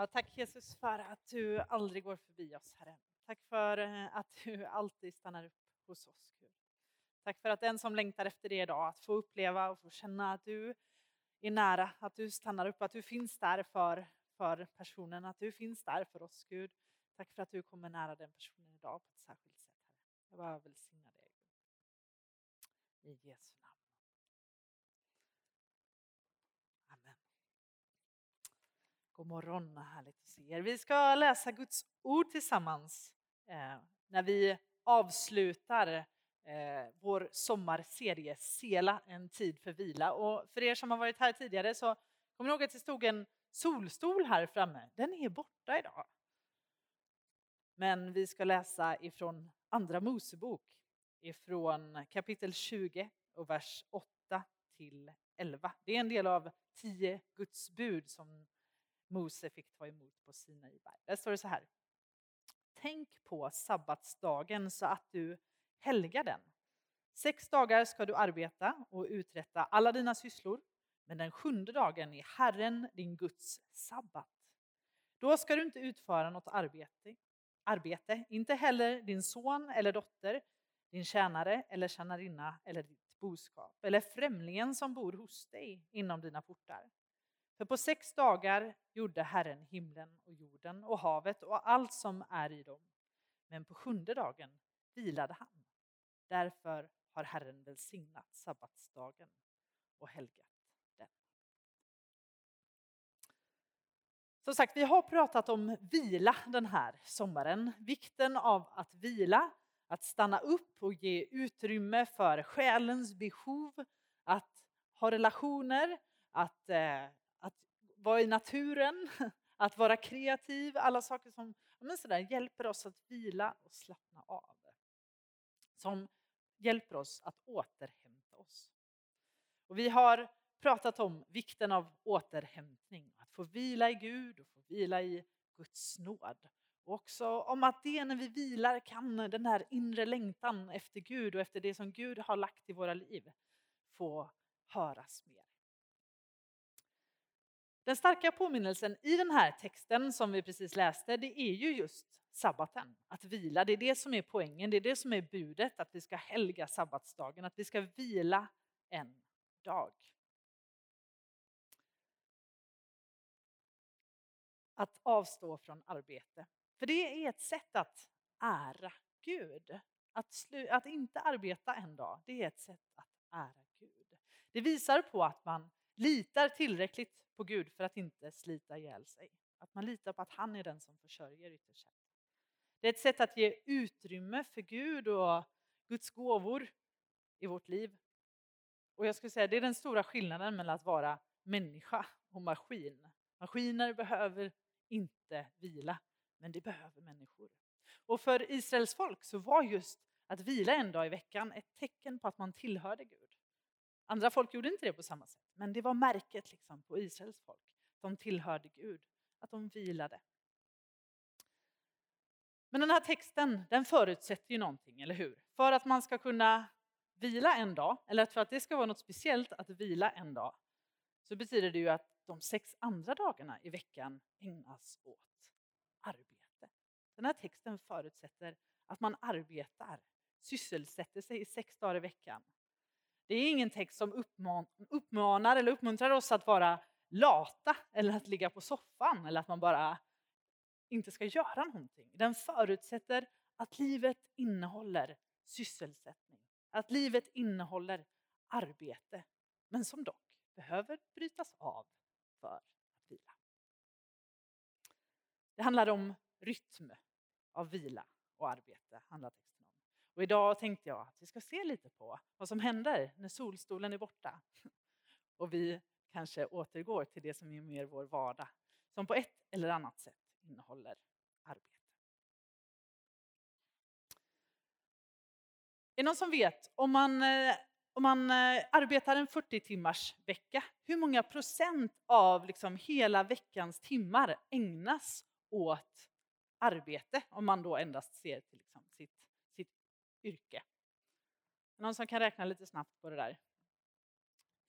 Ja, tack Jesus för att du aldrig går förbi oss, Herre. Tack för eh, att du alltid stannar upp hos oss, Gud. Tack för att den som längtar efter det idag, att få uppleva och få känna att du är nära, att du stannar upp, att du finns där för, för personen, att du finns där för oss, Gud. Tack för att du kommer nära den personen idag på ett särskilt sätt, Herre. Jag bara välsignar dig. I Jesu namn. Amen. God morgon, härligt att se er. Vi ska läsa Guds ord tillsammans eh, när vi avslutar eh, vår sommarserie Sela en tid för vila. Och för er som har varit här tidigare så kommer ni ihåg att det stod en solstol här framme. Den är borta idag. Men vi ska läsa ifrån Andra Mosebok ifrån kapitel 20 och vers 8 till 11. Det är en del av tio Guds bud som Mose fick ta emot på Sinai berg. Där står det så här. Tänk på sabbatsdagen så att du helgar den. Sex dagar ska du arbeta och uträtta alla dina sysslor, men den sjunde dagen är Herren din Guds sabbat. Då ska du inte utföra något arbete, arbete, inte heller din son eller dotter, din tjänare eller tjänarinna eller ditt boskap eller främlingen som bor hos dig inom dina portar. För på sex dagar gjorde Herren himlen och jorden och havet och allt som är i dem. Men på sjunde dagen vilade han. Därför har Herren välsignat sabbatsdagen och helgat den. Som sagt, vi har pratat om vila den här sommaren. Vikten av att vila, att stanna upp och ge utrymme för själens behov, att ha relationer, att, eh, vara i naturen, att vara kreativ, alla saker som men sådär, hjälper oss att vila och slappna av. Som hjälper oss att återhämta oss. Och vi har pratat om vikten av återhämtning, att få vila i Gud och få vila i Guds nåd. Och också om att det när vi vilar kan den här inre längtan efter Gud och efter det som Gud har lagt i våra liv få höras mer. Den starka påminnelsen i den här texten som vi precis läste, det är ju just sabbaten, att vila. Det är det som är poängen, det är det som är budet, att vi ska helga sabbatsdagen, att vi ska vila en dag. Att avstå från arbete. För det är ett sätt att ära Gud. Att, att inte arbeta en dag, det är ett sätt att ära Gud. Det visar på att man litar tillräckligt på Gud för att inte slita ihjäl sig. Att man litar på att han är den som försörjer ytterst. Det är ett sätt att ge utrymme för Gud och Guds gåvor i vårt liv. Och jag skulle säga det är den stora skillnaden mellan att vara människa och maskin. Maskiner behöver inte vila, men det behöver människor. Och för Israels folk så var just att vila en dag i veckan ett tecken på att man tillhörde Gud. Andra folk gjorde inte det på samma sätt, men det var märket liksom på Israels folk. De tillhörde Gud, att de vilade. Men den här texten den förutsätter ju någonting, eller hur? För att man ska kunna vila en dag, eller för att det ska vara något speciellt att vila en dag, så betyder det ju att de sex andra dagarna i veckan ägnas åt arbete. Den här texten förutsätter att man arbetar, sysselsätter sig i sex dagar i veckan. Det är ingen text som uppmanar eller uppmuntrar oss att vara lata eller att ligga på soffan eller att man bara inte ska göra någonting. Den förutsätter att livet innehåller sysselsättning, att livet innehåller arbete, men som dock behöver brytas av för att vila. Det handlar om rytm av vila och arbete, handlar texten. Och idag tänkte jag att vi ska se lite på vad som händer när solstolen är borta och vi kanske återgår till det som är mer vår vardag, som på ett eller annat sätt innehåller arbete. Är det någon som vet, om man, eh, om man eh, arbetar en 40 timmars vecka, hur många procent av liksom hela veckans timmar ägnas åt arbete? Om man då endast ser till liksom sitt yrke. Någon som kan räkna lite snabbt på det där?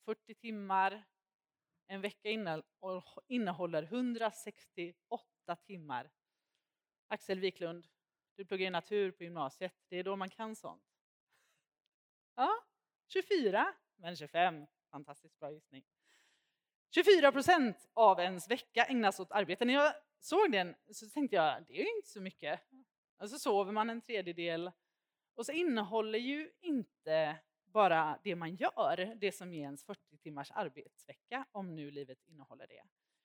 40 timmar en vecka innehåller 168 timmar. Axel Wiklund, du pluggar natur på gymnasiet. Det är då man kan sånt. Ja, 24, men 25. Fantastiskt bra gissning. 24 procent av ens vecka ägnas åt arbete. När jag såg den så tänkte jag, det är ju inte så mycket. Och så sover man en tredjedel. Och så innehåller ju inte bara det man gör, det som ger ens 40 timmars arbetsvecka, om nu livet innehåller det.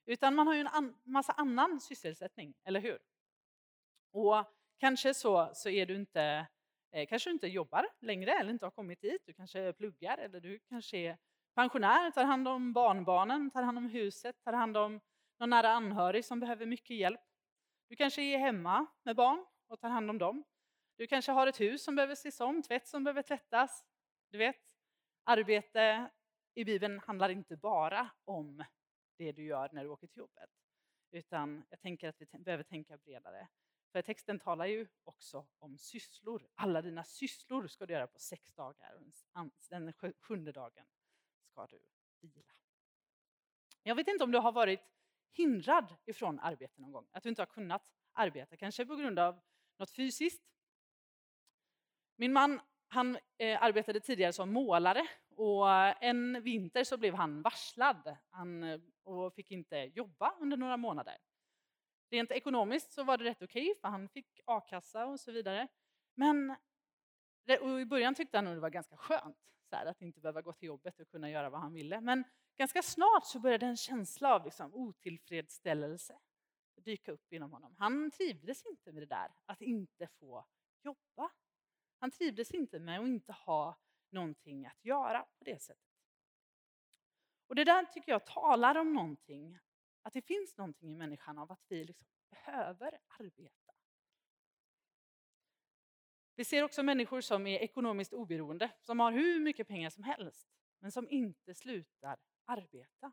Utan man har ju en an massa annan sysselsättning, eller hur? Och kanske så, så är du inte, eh, kanske du inte jobbar längre eller inte har kommit dit. Du kanske pluggar eller du kanske är pensionär, tar hand om barnbarnen, tar hand om huset, tar hand om någon nära anhörig som behöver mycket hjälp. Du kanske är hemma med barn och tar hand om dem. Du kanske har ett hus som behöver ses om, tvätt som behöver tvättas. Du vet, arbete i Bibeln handlar inte bara om det du gör när du åker till jobbet. Utan jag tänker att vi behöver tänka bredare. För texten talar ju också om sysslor. Alla dina sysslor ska du göra på sex dagar. Den sjunde dagen ska du vila. Jag vet inte om du har varit hindrad ifrån arbete någon gång. Att du inte har kunnat arbeta, kanske på grund av något fysiskt. Min man han eh, arbetade tidigare som målare och eh, en vinter så blev han varslad han, eh, och fick inte jobba under några månader. Rent ekonomiskt så var det rätt okej okay, för han fick a-kassa och så vidare. Men i början tyckte han nog det var ganska skönt så här, att inte behöva gå till jobbet och kunna göra vad han ville. Men ganska snart så började en känsla av liksom otillfredsställelse dyka upp inom honom. Han trivdes inte med det där, att inte få jobba. Han trivdes inte med att inte ha någonting att göra på det sättet. Och det där tycker jag talar om någonting, att det finns någonting i människan av att vi liksom behöver arbeta. Vi ser också människor som är ekonomiskt oberoende, som har hur mycket pengar som helst, men som inte slutar arbeta.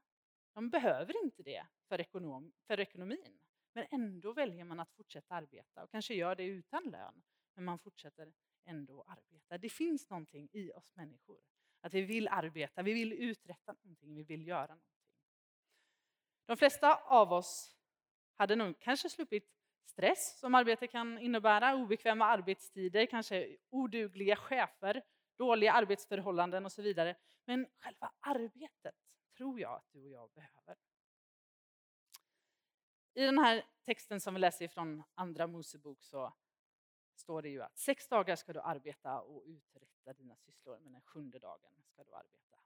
De behöver inte det för, ekonom, för ekonomin, men ändå väljer man att fortsätta arbeta och kanske gör det utan lön, men man fortsätter ändå arbeta. Det finns någonting i oss människor, att vi vill arbeta, vi vill uträtta någonting, vi vill göra någonting. De flesta av oss hade nog kanske sluppit stress som arbete kan innebära, obekväma arbetstider, kanske odugliga chefer, dåliga arbetsförhållanden och så vidare. Men själva arbetet tror jag att du och jag behöver. I den här texten som vi läser från Andra Mosebok så står det ju att sex dagar ska du arbeta och uträtta dina sysslor, men den sjunde dagen ska du arbeta.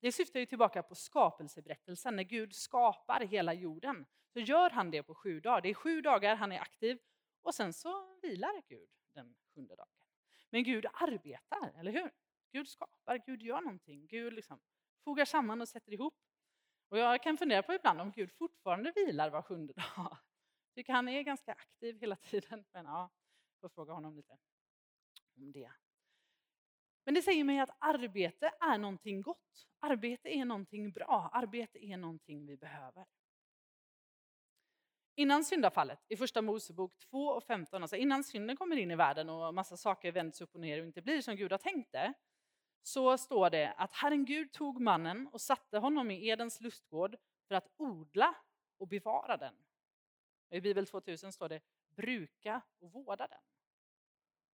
Det syftar ju tillbaka på skapelseberättelsen. När Gud skapar hela jorden så gör han det på sju dagar. Det är sju dagar han är aktiv och sen så vilar Gud den sjunde dagen. Men Gud arbetar, eller hur? Gud skapar, Gud gör någonting. Gud liksom fogar samman och sätter ihop. Och jag kan fundera på ibland om Gud fortfarande vilar var sjunde dag. Jag tycker han är ganska aktiv hela tiden. Men ja, får fråga honom lite om det. Men det säger mig att arbete är någonting gott. Arbete är någonting bra. Arbete är någonting vi behöver. Innan syndafallet, i första Mosebok 2 och 15, alltså innan synden kommer in i världen och massa saker vänds upp och ner och inte blir som Gud har tänkt det, så står det att Herren Gud tog mannen och satte honom i Edens lustgård för att odla och bevara den. I Bibel 2000 står det bruka och vårda den.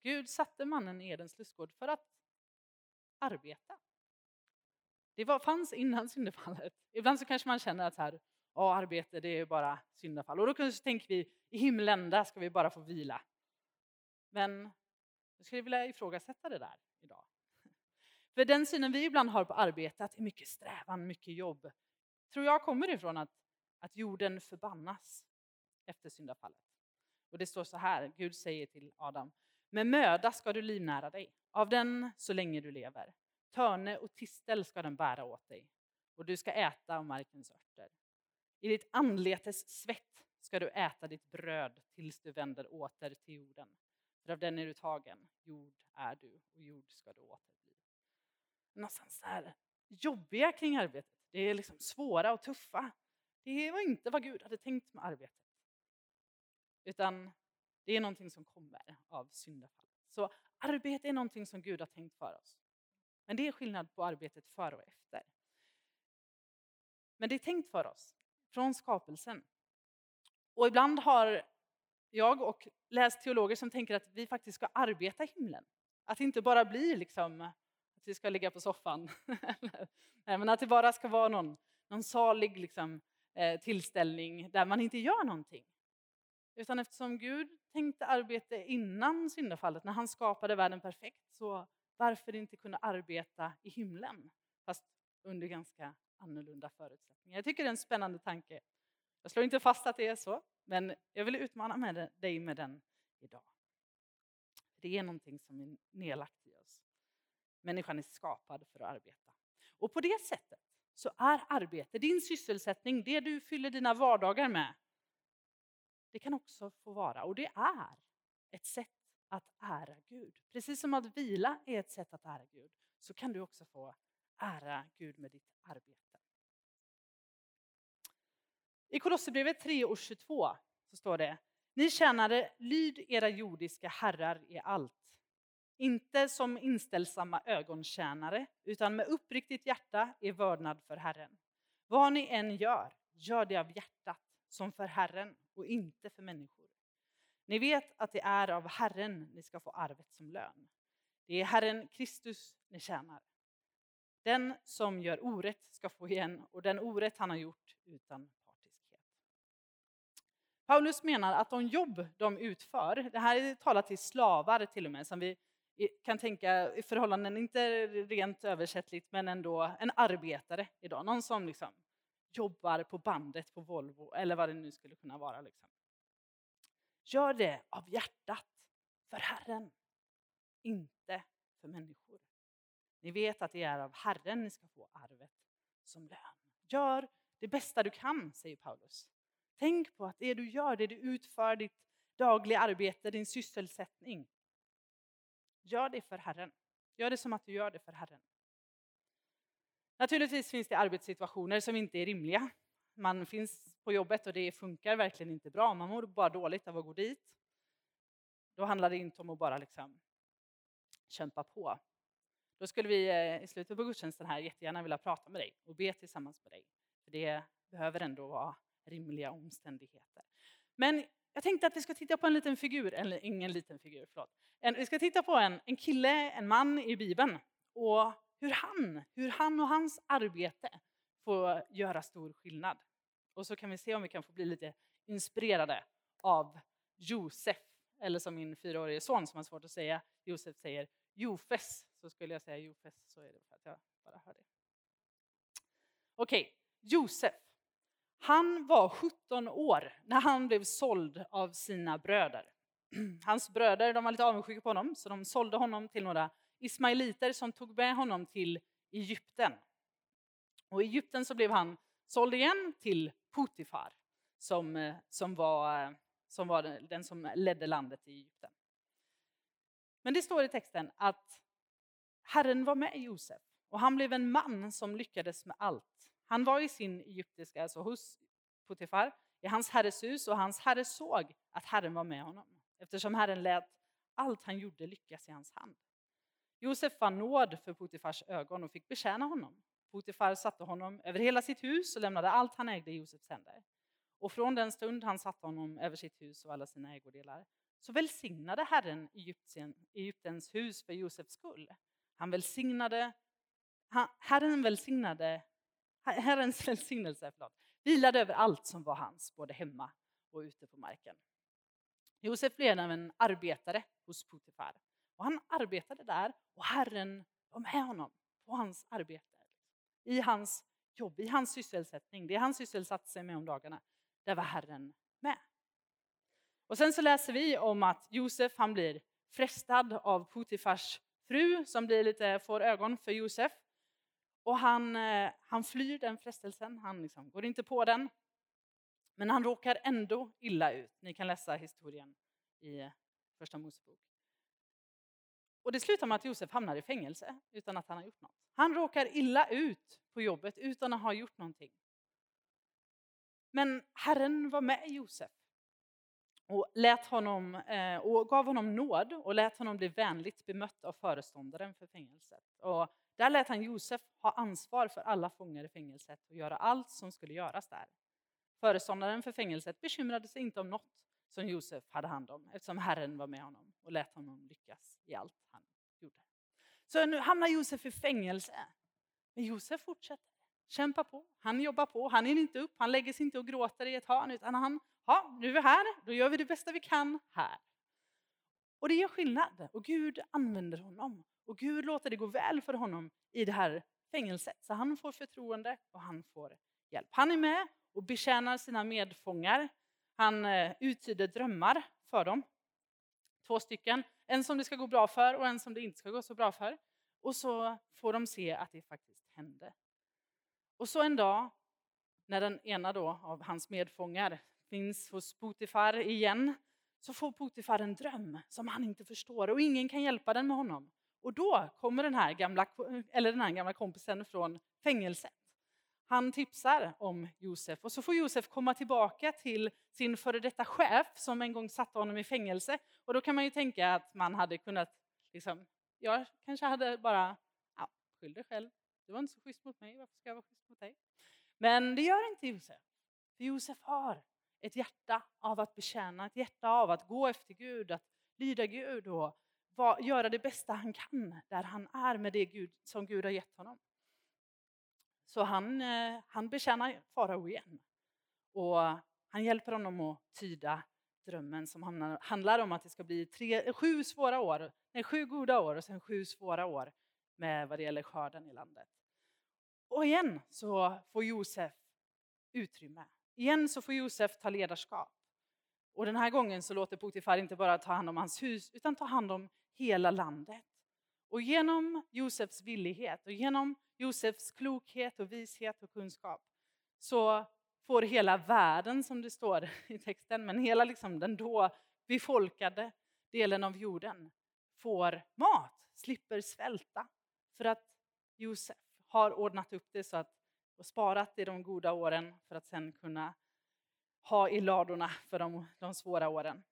Gud satte mannen i Edens lustgård för att arbeta. Det var, fanns innan syndafallet. Ibland så kanske man känner att så här, ja, arbete det är bara syndafall. Och då kanske tänker vi i himlen, där ska vi bara få vila. Men jag skulle vilja ifrågasätta det där idag. För den synen vi ibland har på arbete, att det är mycket strävan, mycket jobb, tror jag kommer ifrån att, att jorden förbannas efter syndafallet. Och det står så här, Gud säger till Adam, med möda ska du livnära dig, av den så länge du lever. Törne och tistel ska den bära åt dig, och du ska äta av markens örter. I ditt anletes svett ska du äta ditt bröd tills du vänder åter till jorden. För av den är du tagen, jord är du och jord ska du åter bli. Någonstans där jobbiga kring arbetet, det är liksom svåra och tuffa. Det var inte vad Gud hade tänkt med arbetet. Utan det är någonting som kommer av syndafallet. Så arbete är någonting som Gud har tänkt för oss. Men det är skillnad på arbetet före och efter. Men det är tänkt för oss från skapelsen. Och ibland har jag och läst teologer som tänker att vi faktiskt ska arbeta i himlen. Att det inte bara blir liksom att vi ska ligga på soffan. Nej, men att det bara ska vara någon, någon salig liksom, eh, tillställning där man inte gör någonting. Utan eftersom Gud tänkte arbete innan syndafallet, när han skapade världen perfekt, så varför inte kunna arbeta i himlen? Fast under ganska annorlunda förutsättningar. Jag tycker det är en spännande tanke. Jag slår inte fast att det är så, men jag vill utmana med dig med den idag. Det är någonting som är nedlagt i oss. Människan är skapad för att arbeta. Och på det sättet så är arbete, din sysselsättning, det du fyller dina vardagar med, det kan också få vara, och det är, ett sätt att ära Gud. Precis som att vila är ett sätt att ära Gud, så kan du också få ära Gud med ditt arbete. I Kolosserbrevet 3 och 22 så står det Ni tjänare, lyd era jordiska herrar i allt. Inte som inställsamma ögontjänare, utan med uppriktigt hjärta i vördnad för Herren. Vad ni än gör, gör det av hjärtat, som för Herren och inte för människor. Ni vet att det är av Herren ni ska få arvet som lön. Det är Herren Kristus ni tjänar. Den som gör orätt ska få igen och den orätt han har gjort utan partiskhet. Paulus menar att de jobb de utför, det här är talat till slavar till och med, som vi kan tänka i förhållanden, inte rent översättligt, men ändå en arbetare idag. Någon som liksom jobbar på bandet på Volvo eller vad det nu skulle kunna vara. Liksom. Gör det av hjärtat för Herren, inte för människor. Ni vet att det är av Herren ni ska få arvet som lön. Gör det bästa du kan, säger Paulus. Tänk på att det du gör, det du utför, ditt dagliga arbete, din sysselsättning. Gör det för Herren. Gör det som att du gör det för Herren. Naturligtvis finns det arbetssituationer som inte är rimliga. Man finns på jobbet och det funkar verkligen inte bra. Man mår bara dåligt av att gå dit. Då handlar det inte om att bara liksom kämpa på. Då skulle vi eh, i slutet på gudstjänsten här jättegärna vilja prata med dig och be tillsammans med dig. För det behöver ändå vara rimliga omständigheter. Men jag tänkte att vi ska titta på en liten figur, eller ingen liten figur, förlåt. En, vi ska titta på en, en kille, en man i Bibeln och hur han, hur han och hans arbete får göra stor skillnad. Och så kan vi se om vi kan få bli lite inspirerade av Josef, eller som min fyraårige son som har svårt att säga, Josef säger Jofes, så skulle jag säga Jofes, så är det för att jag bara hör det. Okej, okay. Josef. Han var 17 år när han blev såld av sina bröder. Hans bröder de var lite avundsjuka på honom, så de sålde honom till några ismailiter som tog med honom till Egypten. Och I Egypten så blev han såld igen till Potifar som, eh, som, var, eh, som var den som ledde landet i Egypten. Men det står i texten att Herren var med Josef och han blev en man som lyckades med allt. Han var i sin egyptiska, alltså hos Potifar, i hans herres hus och hans herre såg att Herren var med honom eftersom Herren lät allt han gjorde lyckas i hans hand. Josef fann nåd för Potifars ögon och fick betjäna honom. Potifar satte honom över hela sitt hus och lämnade allt han ägde i Josefs händer. Och från den stund han satte honom över sitt hus och alla sina ägodelar så välsignade Herren Egypten, Egyptens hus för Josefs skull. Han välsignade, han, Herren välsignade, Herrens välsignelse förlåt, vilade över allt som var hans, både hemma och ute på marken. Josef blev även arbetare hos Potifar. Och han arbetade där och Herren var med honom på hans arbete. I hans jobb, i hans sysselsättning, det han sysselsatte sig med om dagarna, där var Herren med. Och sen så läser vi om att Josef han blir frestad av Potifars fru som blir lite, får ögon för Josef. Och han, eh, han flyr den frestelsen, han liksom går inte på den. Men han råkar ändå illa ut. Ni kan läsa historien i Första Mosebok. Och det slutar med att Josef hamnar i fängelse utan att han har gjort något. Han råkar illa ut på jobbet utan att ha gjort någonting. Men Herren var med Josef. och, lät honom, eh, och gav honom nåd och lät honom bli vänligt bemött av föreståndaren för fängelset. Och där lät han Josef ha ansvar för alla fångar i fängelset och göra allt som skulle göras där. Föreståndaren för fängelset bekymrade sig inte om något som Josef hade hand om eftersom Herren var med honom och lät honom lyckas i allt han gjorde. Så nu hamnar Josef i fängelse. Men Josef fortsätter kämpa på. Han jobbar på, han är inte upp, han lägger sig inte och gråter i ett hörn utan han, ja nu är vi här, då gör vi det bästa vi kan här. Och det gör skillnad och Gud använder honom och Gud låter det gå väl för honom i det här fängelset. Så han får förtroende och han får hjälp. Han är med och betjänar sina medfångar. Han eh, uttyder drömmar för dem. Två stycken. En som det ska gå bra för och en som det inte ska gå så bra för. Och så får de se att det faktiskt hände. Och så en dag när den ena då av hans medfångar finns hos Potifar igen så får Potifar en dröm som han inte förstår och ingen kan hjälpa den med honom. Och då kommer den här gamla, eller den här gamla kompisen från fängelset. Han tipsar om Josef och så får Josef komma tillbaka till sin före detta chef som en gång satte honom i fängelse. Och då kan man ju tänka att man hade kunnat, liksom, jag kanske hade bara, ja, skyll dig själv, du var inte så schysst mot mig, varför ska jag vara schysst mot dig? Men det gör inte Josef. För Josef har ett hjärta av att betjäna, ett hjärta av att gå efter Gud, att lyda Gud och göra det bästa han kan där han är med det Gud, som Gud har gett honom. Så han, eh, han betjänar farao igen. Och han hjälper honom att tyda drömmen som handlar om att det ska bli tre, sju svåra år, nej, sju goda år och sen sju svåra år med vad det gäller skörden i landet. Och igen så får Josef utrymme. Igen så får Josef ta ledarskap. Och den här gången så låter Potifar inte bara ta hand om hans hus utan ta hand om hela landet. Och genom Josefs villighet och genom Josefs klokhet och vishet och kunskap så får hela världen, som det står i texten, men hela liksom den då befolkade delen av jorden får mat, slipper svälta. För att Josef har ordnat upp det så att, och sparat i de goda åren för att sen kunna ha i ladorna för de, de svåra åren.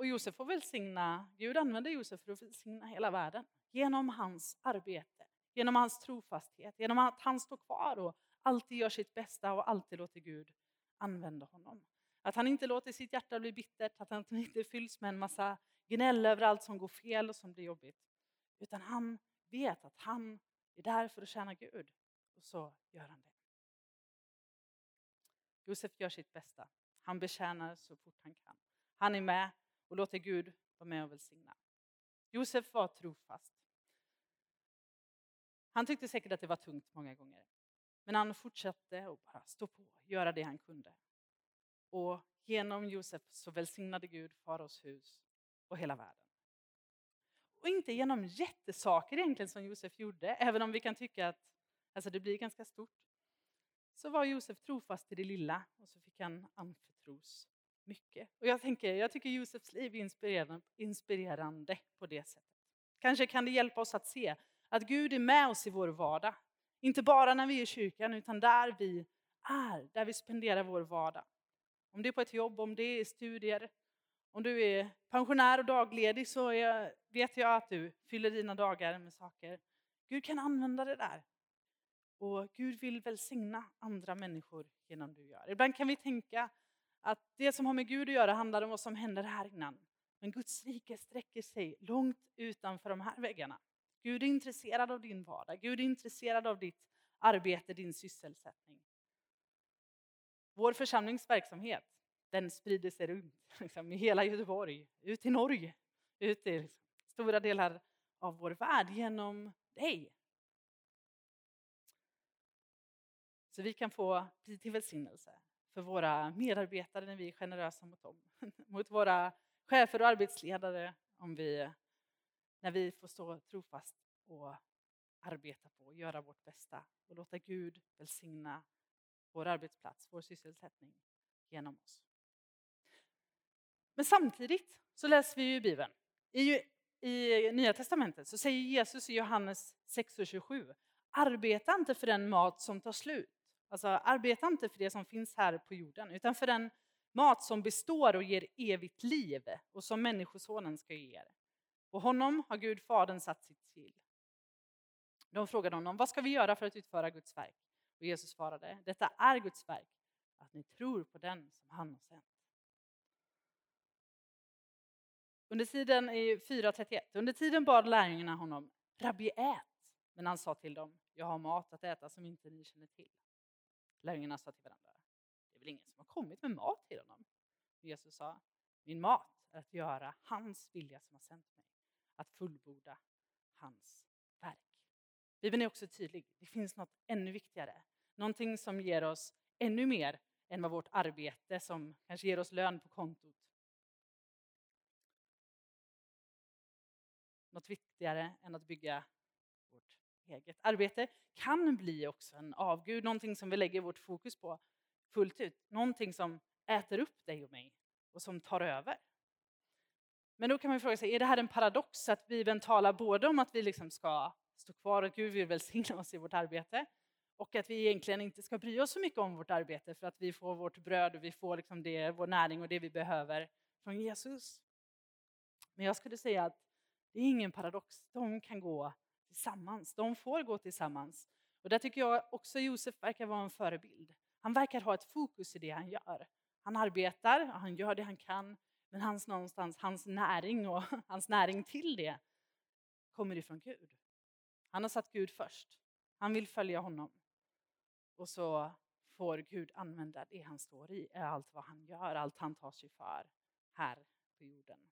Och Josef får välsigna, Gud använder Josef för att välsigna hela världen genom hans arbete, genom hans trofasthet, genom att han står kvar och alltid gör sitt bästa och alltid låter Gud använda honom. Att han inte låter sitt hjärta bli bittert, att han inte fylls med en massa gnäll över allt som går fel och som blir jobbigt. Utan han vet att han är där för att tjäna Gud. Och så gör han det. Josef gör sitt bästa. Han betjänar så fort han kan. Han är med och låter Gud vara med och välsigna. Josef var trofast. Han tyckte säkert att det var tungt många gånger. Men han fortsatte att bara stå på, göra det han kunde. Och genom Josef så välsignade Gud faraos hus och hela världen. Och inte genom jättesaker egentligen som Josef gjorde, även om vi kan tycka att alltså det blir ganska stort. Så var Josef trofast i det lilla och så fick han anförtros mycket. Och jag, tänker, jag tycker Josefs liv är inspirerande, inspirerande på det sättet. Kanske kan det hjälpa oss att se att Gud är med oss i vår vardag. Inte bara när vi är i kyrkan, utan där vi är, där vi spenderar vår vardag. Om det är på ett jobb, om det är studier, om du är pensionär och dagledig så är, vet jag att du fyller dina dagar med saker. Gud kan använda det där. Och Gud vill välsigna andra människor genom det du gör. Ibland kan vi tänka att det som har med Gud att göra handlar om vad som händer här innan. Men Guds rike sträcker sig långt utanför de här väggarna. Gud är intresserad av din vardag. Gud är intresserad av ditt arbete, din sysselsättning. Vår församlingsverksamhet den sprider sig runt liksom, i hela Göteborg, ut i Norge, ut i liksom, stora delar av vår värld genom dig. Så vi kan få bli till välsignelse för våra medarbetare när vi är generösa mot dem, mot våra chefer och arbetsledare om vi, när vi får stå trofast och arbeta på och göra vårt bästa och låta Gud välsigna vår arbetsplats, vår sysselsättning genom oss. Men samtidigt så läser vi ju i Bibeln, i, i Nya Testamentet så säger Jesus i Johannes 6 och 27, Arbeta inte för den mat som tar slut. Alltså arbeta inte för det som finns här på jorden utan för den mat som består och ger evigt liv och som Människosonen ska ge er. Och honom har Gud Fadern satt sitt sigill. De frågade honom, vad ska vi göra för att utföra Guds verk? Och Jesus svarade, detta är Guds verk, att ni tror på den som han har sänt. Under tiden i 4.31, under tiden bad lärjungarna honom, Rabbi ät. Men han sa till dem, jag har mat att äta som inte ni känner till. Lärjungarna sa till varandra, det är väl ingen som har kommit med mat till honom? Och Jesus sa, min mat är att göra hans vilja som har sänt mig, att fullborda hans verk. Bibeln är också tydlig, det finns något ännu viktigare. Någonting som ger oss ännu mer än vad vårt arbete som kanske ger oss lön på kontot. Något viktigare än att bygga eget arbete kan bli också en avgud, någonting som vi lägger vårt fokus på fullt ut. Någonting som äter upp dig och mig och som tar över. Men då kan man fråga sig, är det här en paradox att Bibeln talar både om att vi liksom ska stå kvar och att Gud vill välsigna oss i vårt arbete och att vi egentligen inte ska bry oss så mycket om vårt arbete för att vi får vårt bröd och vi får liksom det, vår näring och det vi behöver från Jesus. Men jag skulle säga att det är ingen paradox, de kan gå tillsammans, de får gå tillsammans. Och där tycker jag också Josef verkar vara en förebild. Han verkar ha ett fokus i det han gör. Han arbetar, han gör det han kan, men hans, någonstans, hans näring och hans näring till det kommer ifrån Gud. Han har satt Gud först. Han vill följa honom. Och så får Gud använda det han står i, allt vad han gör, allt han tar sig för här på jorden.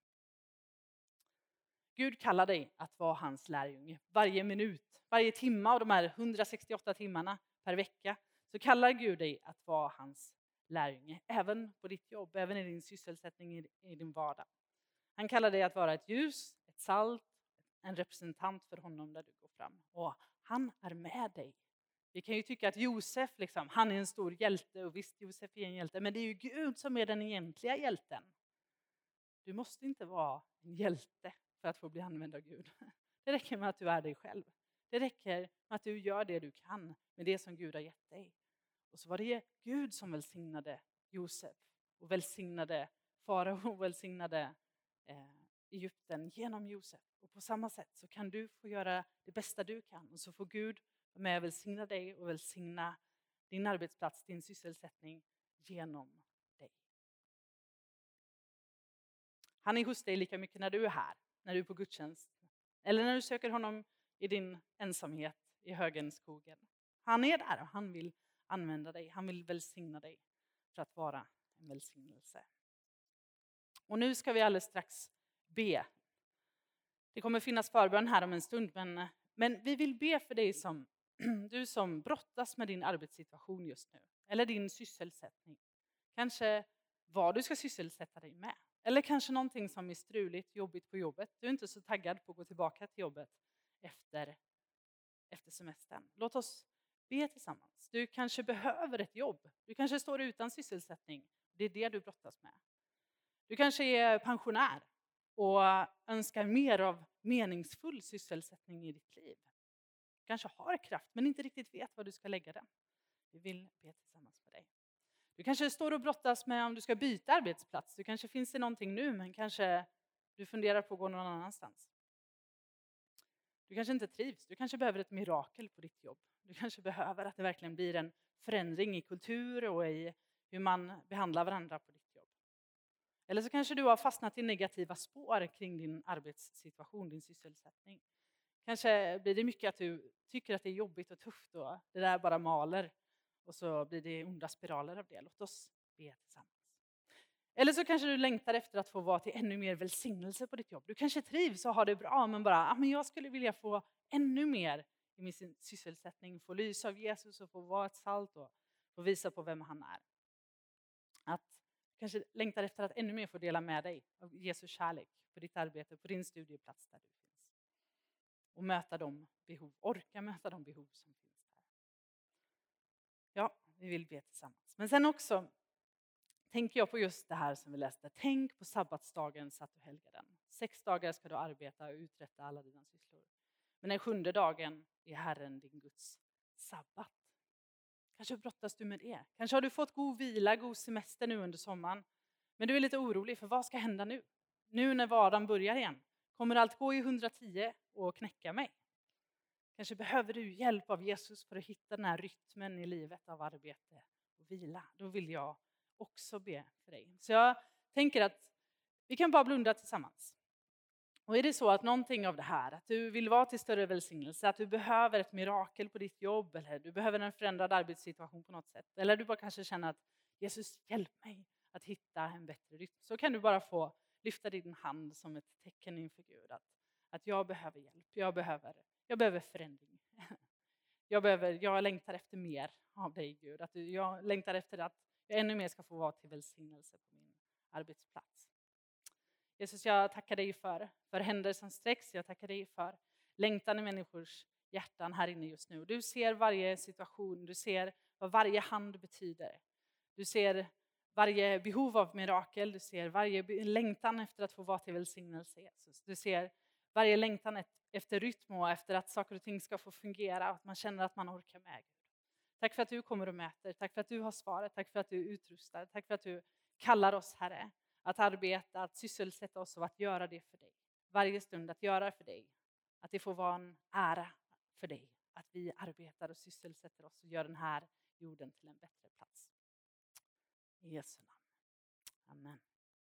Gud kallar dig att vara hans lärjunge. Varje minut, varje timme av de här 168 timmarna per vecka så kallar Gud dig att vara hans lärjunge. Även på ditt jobb, även i din sysselsättning, i din vardag. Han kallar dig att vara ett ljus, ett salt, en representant för honom där du går fram. Och han är med dig. Vi kan ju tycka att Josef, liksom, han är en stor hjälte och visst Josef är en hjälte, men det är ju Gud som är den egentliga hjälten. Du måste inte vara en hjälte för att få bli använd av Gud. Det räcker med att du är dig själv. Det räcker med att du gör det du kan med det som Gud har gett dig. Och så var det Gud som välsignade Josef och välsignade farao och välsignade eh, Egypten genom Josef. Och på samma sätt så kan du få göra det bästa du kan och så får Gud vara med och välsigna dig och välsigna din arbetsplats, din sysselsättning genom dig. Han är hos dig lika mycket när du är här, när du är på gudstjänst eller när du söker honom i din ensamhet i högenskogen. Han är där och han vill använda dig, han vill välsigna dig för att vara en välsignelse. Och nu ska vi alldeles strax be. Det kommer finnas förbön här om en stund, men, men vi vill be för dig som, du som brottas med din arbetssituation just nu, eller din sysselsättning. Kanske vad du ska sysselsätta dig med. Eller kanske någonting som är struligt, jobbigt på jobbet. Du är inte så taggad på att gå tillbaka till jobbet efter, efter semestern. Låt oss be tillsammans. Du kanske behöver ett jobb. Du kanske står utan sysselsättning. Det är det du brottas med. Du kanske är pensionär och önskar mer av meningsfull sysselsättning i ditt liv. Du kanske har kraft men inte riktigt vet var du ska lägga den. Vi vill be tillsammans med dig. Du kanske står och brottas med om du ska byta arbetsplats. Du kanske finns i någonting nu men kanske du funderar på att gå någon annanstans. Du kanske inte trivs. Du kanske behöver ett mirakel på ditt jobb. Du kanske behöver att det verkligen blir en förändring i kultur och i hur man behandlar varandra på ditt jobb. Eller så kanske du har fastnat i negativa spår kring din arbetssituation, din sysselsättning. Kanske blir det mycket att du tycker att det är jobbigt och tufft och det där bara maler och så blir det onda spiraler av det. Låt oss be tillsammans. Eller så kanske du längtar efter att få vara till ännu mer välsignelse på ditt jobb. Du kanske trivs och har det bra men bara, ah, men jag skulle vilja få ännu mer i min sysselsättning, få lysa av Jesus och få vara ett salt och få visa på vem han är. Att kanske längtar efter att ännu mer få dela med dig av Jesu kärlek på ditt arbete, på din studieplats där du finns. Och möta de behov, orka möta de behov som finns vi vill be tillsammans. Men sen också tänker jag på just det här som vi läste. Tänk på sabbatsdagen så att du helgar den. Sex dagar ska du arbeta och uträtta alla dina sysslor. Men den sjunde dagen är Herren din Guds sabbat. Kanske brottas du med det. Kanske har du fått god vila, god semester nu under sommaren. Men du är lite orolig för vad ska hända nu? Nu när vardagen börjar igen. Kommer allt gå i 110 och knäcka mig? Kanske behöver du hjälp av Jesus för att hitta den här rytmen i livet av arbete och vila. Då vill jag också be för dig. Så jag tänker att vi kan bara blunda tillsammans. Och är det så att någonting av det här, att du vill vara till större välsignelse, att du behöver ett mirakel på ditt jobb eller du behöver en förändrad arbetssituation på något sätt. Eller du bara kanske känner att Jesus, hjälp mig att hitta en bättre rytm. Så kan du bara få lyfta din hand som ett tecken inför Gud. Att, att jag behöver hjälp, jag behöver, jag behöver förändring. Jag, behöver, jag längtar efter mer av dig Gud. Att jag längtar efter att jag ännu mer ska få vara till välsignelse på min arbetsplats. Jesus, jag tackar dig för, för händer som sträcks. Jag tackar dig för längtan i människors hjärtan här inne just nu. Du ser varje situation, du ser vad varje hand betyder. Du ser varje behov av mirakel, du ser varje längtan efter att få vara till välsignelse Jesus. Du ser varje längtan efter rytm och efter att saker och ting ska få fungera att man känner att man orkar med. Tack för att du kommer och mäter, tack för att du har svaret, tack för att du utrustar, tack för att du kallar oss Herre att arbeta, att sysselsätta oss och att göra det för dig. Varje stund att göra för dig. Att det får vara en ära för dig. Att vi arbetar och sysselsätter oss och gör den här jorden till en bättre plats. I Jesu namn. Amen.